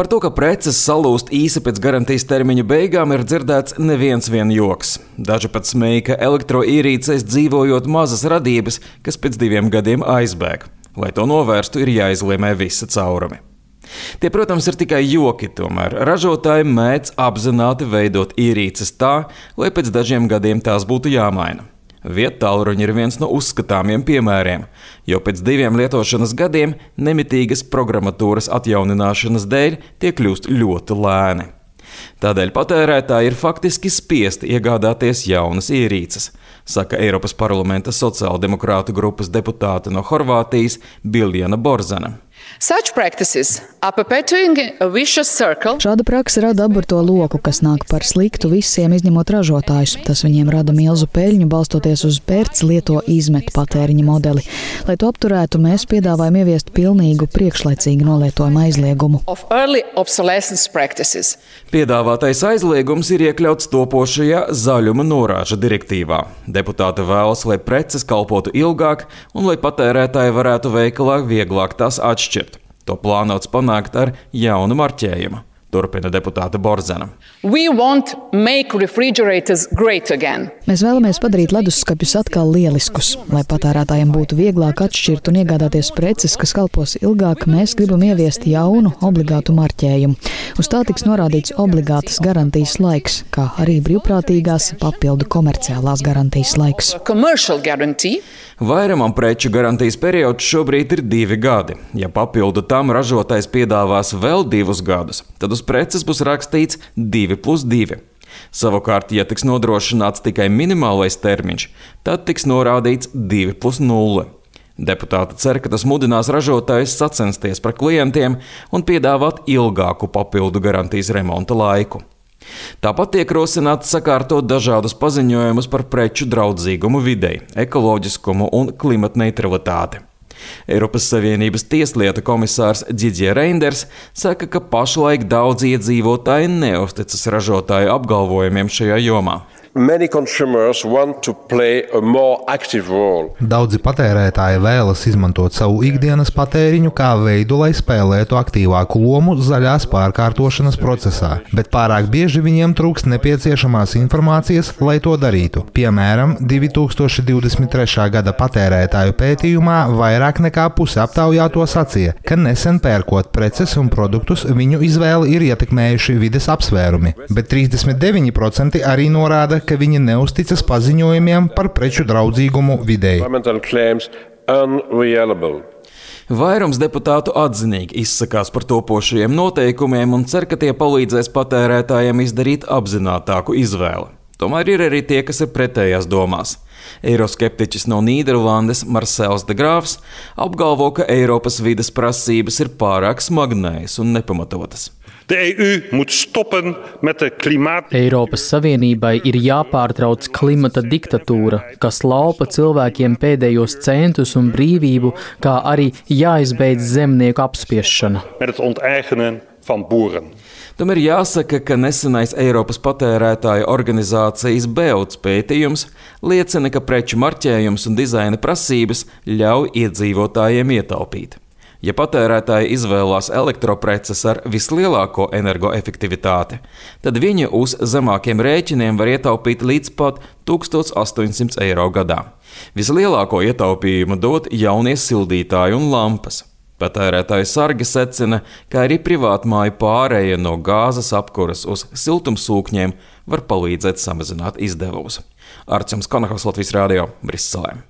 Par to, ka preces salūst īsi pēc garantijas termiņa beigām, ir dzirdēts neviens vien joks. Daži pat smēja, ka elektroīrīcēs dzīvojot mazas radības, kas pēc diviem gadiem aizbēg. Lai to novērstu, ir jāizlēmē visa caurumi. Tie, protams, ir tikai joki, tomēr ražotāji mēdz apzināti veidot ierīces tā, lai pēc dažiem gadiem tās būtu jāmaina. Vietāluruņi ir viens no uzskatāmiem piemēriem, jo pēc diviem lietošanas gadiem nemitīgas programmatūras atjaunināšanas dēļ tie kļūst ļoti lēni. Tādēļ patērētāji ir faktiski spiesti iegādāties jaunas ierīces, saka Eiropas parlamenta sociāldemokrātu grupas deputāte no Horvātijas Biljana Borzana. Šāda praksa rada aburto loku, kas nāk par sliktu visiem, izņemot ražotājus. Tas viņiem rada milzu peļņu, balstoties uz pērts lieto izmetu patēriņa modeli. Lai to apturētu, mēs piedāvājam ieviest pilnīgu priekšlaicīgu nolietojumu aizliegumu. Piedāvātais aizliegums ir iekļauts topošajā zaļuma norāža direktīvā. Deputāte vēlas, lai preces kalpotu ilgāk un lai patērētāji varētu veikalā vieglāk tās atšķirt. To plānots panākt ar jaunu marķējumu. Turpina deputāte Borzena. Mēs vēlamies padarīt leduskapjus atkal lieliskus. Lai patērētājiem būtu vieglāk atšķirt un iegādāties preces, kas kalpos ilgāk, mēs gribam ieviest jaunu obligātu marķējumu. Uz tā tiks norādīts obligātas garantijas laiks, kā arī brīvprātīgās papildu komerciālās garantijas laiks. Vairumam preču garantijas periods šobrīd ir divi gadi. Ja papildu tam ražotājs piedāvās vēl divus gadus, tad uz preces būs rakstīts 2 plus 2. Savukārt, ja tiks nodrošināts tikai minimālais termiņš, tad tiks norādīts 2 plus 0. Deputāti cer, ka tas mudinās ražotājus sacensties par klientiem un piedāvāt ilgāku papildu garantijas remonta laiku. Tāpat tiek rosināts sakārtot dažādus paziņojumus par preču draudzīgumu videi, ekoloģiskumu un klimata neutralitāti. Eiropas Savienības tieslietu komisārs Dzidzija Reinders saka, ka pašlaik daudz iedzīvotāji neusticas ražotāju apgalvojumiem šajā jomā. Daudzi patērētāji vēlas izmantot savu ikdienas patēriņu kā veidu, lai spēlētu aktīvāku lomu zaļās pārkārtošanas procesā, bet pārāk bieži viņiem trūkst nepieciešamās informācijas, lai to darītu. Piemēram, 2023. gada patērētāju pētījumā vairāk nekā puse aptaujāto sacīja, ka nesen pērkot preces un produktus viņu izvēli ir ietekmējuši vides apsvērumi, bet 39% arī norāda, ka viņi neusticas paziņojumiem par preču draudzīgumu videi. Vairums deputātu atzinīgi izsakās par topošajiem noteikumiem un cer, ka tie palīdzēs patērētājiem izdarīt apzinātāku izvēli. Tomēr ir arī tie, kas ir pretējās domās. Eiroskeptiķis no Nīderlandes Marsēls de Grāfs apgalvo, ka Eiropas vides prasības ir pārāk smagnējas un nepamatotas. De EU moet stoppen met de klimaat. Eiropas Savienībai ir jāpārtrauc klimata diktatūra, kas laupa cilvēkiem pēdējos centus un brīvību, kā arī jāizbeidz zemnieku apspiešana. Van boeren. Tomēr jāsaka, ka nesenais Eiropas patērētāju organizācijas BEUTS pētījums liecina, ka preču marķējums un dizaina prasības ļauj iedzīvotājiem ietaupīt. Ja patērētāji izvēlās elektropreces ar vislielāko energoefektivitāti, tad viņi uz zemākiem rēķiniem var ietaupīt līdz pat 1800 eiro gadā. Vislielāko ietaupījumu dod jaunie sildītāji un lampas. Patērētāji sargi secina, ka arī privātmāju pārēja no gāzes apkuras uz siltumsūkņiem var palīdzēt samazināt izdevumus. Arčuns Konakovs Latvijas Rādio Briselē.